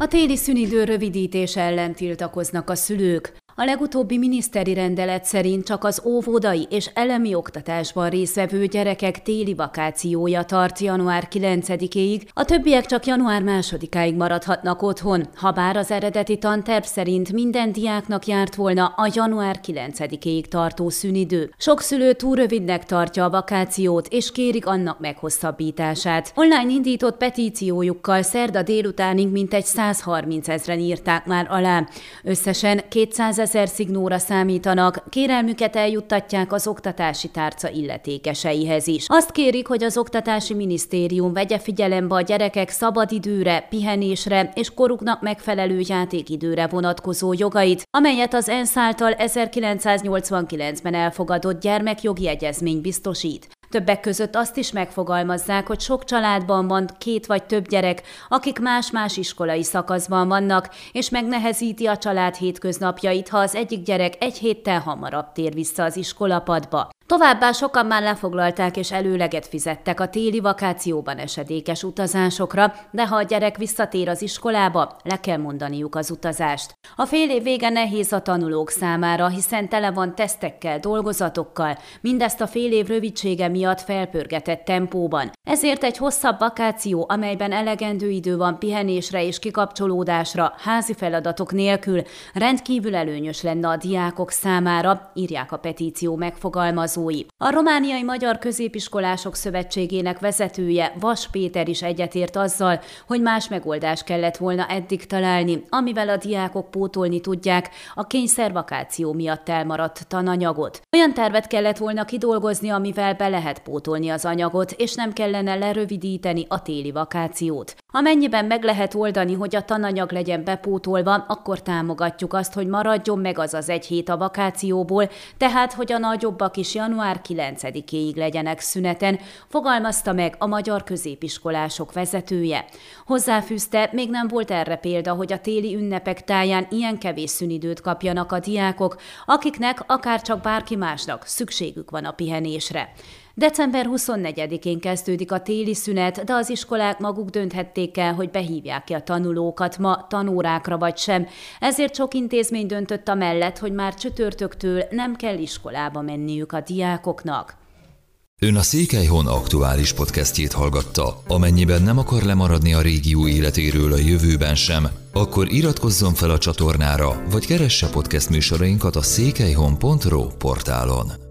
A téli szünidő rövidítése ellen tiltakoznak a szülők. A legutóbbi miniszteri rendelet szerint csak az óvodai és elemi oktatásban résztvevő gyerekek téli vakációja tart január 9-ig, a többiek csak január 2-áig maradhatnak otthon, ha bár az eredeti tanterv szerint minden diáknak járt volna a január 9-ig tartó szünidő. Sok szülő túl rövidnek tartja a vakációt, és kérik annak meghosszabbítását. Online indított petíciójukkal szerda délutánig mintegy 130 ezeren írták már alá. Összesen 200 ezer szignóra számítanak, kérelmüket eljuttatják az oktatási tárca illetékeseihez is. Azt kérik, hogy az Oktatási Minisztérium vegye figyelembe a gyerekek szabadidőre, pihenésre és koruknak megfelelő játékidőre vonatkozó jogait, amelyet az ENSZ által 1989-ben elfogadott gyermekjogi egyezmény biztosít. Többek között azt is megfogalmazzák, hogy sok családban van két vagy több gyerek, akik más-más iskolai szakaszban vannak, és megnehezíti a család hétköznapjait, ha az egyik gyerek egy héttel hamarabb tér vissza az iskolapadba. Továbbá sokan már lefoglalták és előleget fizettek a téli vakációban esedékes utazásokra, de ha a gyerek visszatér az iskolába, le kell mondaniuk az utazást. A fél év vége nehéz a tanulók számára, hiszen tele van tesztekkel, dolgozatokkal, mindezt a fél év rövidsége miatt felpörgetett tempóban. Ezért egy hosszabb vakáció, amelyben elegendő idő van pihenésre és kikapcsolódásra, házi feladatok nélkül, rendkívül előnyös lenne a diákok számára, írják a petíció megfogalmazó dolgozói. A Romániai Magyar Középiskolások Szövetségének vezetője Vas Péter is egyetért azzal, hogy más megoldást kellett volna eddig találni, amivel a diákok pótolni tudják a kényszervakáció miatt elmaradt tananyagot. Olyan tervet kellett volna kidolgozni, amivel be lehet pótolni az anyagot, és nem kellene lerövidíteni a téli vakációt. Amennyiben meg lehet oldani, hogy a tananyag legyen bepótolva, akkor támogatjuk azt, hogy maradjon meg az az egy hét a vakációból, tehát hogy a nagyobbak is január 9-éig legyenek szüneten, fogalmazta meg a magyar középiskolások vezetője. Hozzáfűzte, még nem volt erre példa, hogy a téli ünnepek táján ilyen kevés szünidőt kapjanak a diákok, akiknek akár csak bárki másnak szükségük van a pihenésre. December 24-én kezdődik a téli szünet, de az iskolák maguk dönthették el, hogy behívják ki a tanulókat ma tanórákra vagy sem. Ezért sok intézmény döntött a mellett, hogy már csütörtöktől nem kell iskolába menniük a diákoknak. Ön a Székelyhon aktuális podcastjét hallgatta. Amennyiben nem akar lemaradni a régió életéről a jövőben sem, akkor iratkozzon fel a csatornára, vagy keresse podcast műsorainkat a székelyhon.pro portálon.